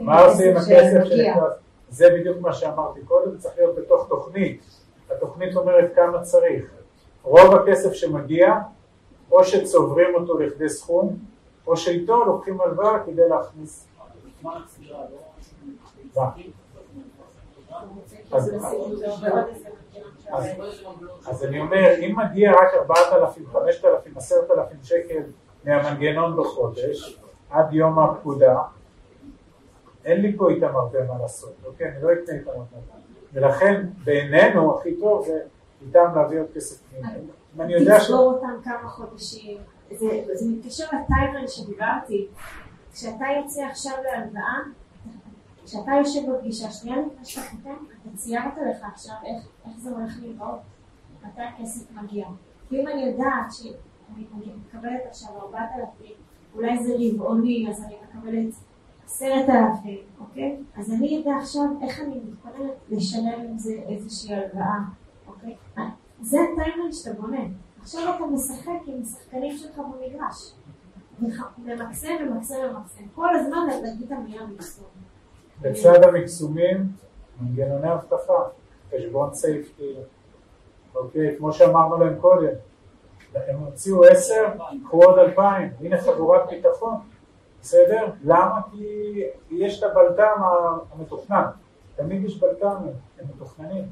מה עושים עם הכסף שנכנס? זה בדיוק מה שאמרתי קודם, צריך להיות בתוך תוכנית. התוכנית אומרת כמה צריך. רוב הכסף שמגיע, או שצוברים אותו לכדי סכום, או שאיתו לוקחים הלוואה כדי להכניס. אז אני אומר, אם מגיע רק 4,000, 5,000, 10,000 שקל מהמנגנון בחודש, עד יום הפקודה, אין לי פה איתם הרבה מה לעשות, אוקיי? אני לא אקנה איתם הרבה. ולכן בעינינו הכי טוב זה איתם להביא עוד כסף פנימה. אם אני יודע ש... לסגור אותם כמה חודשים, זה מתקשר לטיימר שדיברתי, כשאתה יוצא עכשיו להלוואה, כשאתה יושב בפגישה, שנייה לפני שאתה חותם, אתה ציירת לך עכשיו איך, איך זה הולך לראות, מתי הכסף מגיע. ואם אני יודעת שאני מקבלת עכשיו ארבעת אלפים, אולי זה רבעוני, אז אני מקבלת עשרת אלפים, אוקיי? אז אני אדע עכשיו איך אני מתכוננת לשלם עם זה איזושהי הלוואה, אוקיי? זה הטיימר שאתה בונה. עכשיו אתה משחק עם השחקנים שלך במגרש. ממקסם, ממקסם, ממקסם. כל הזמן להגיד את המילה מקסום. בצד המקסומים, מנגנוני אבטחה, חשבון סייפטי, אוקיי, כמו שאמרנו להם קודם, הם הוציאו עשר, קחו עוד אלפיים, הנה חגורת ביטחון, בסדר? למה? כי יש את הבלטם המתוכנן, תמיד יש בלטם, הם מתוכננים.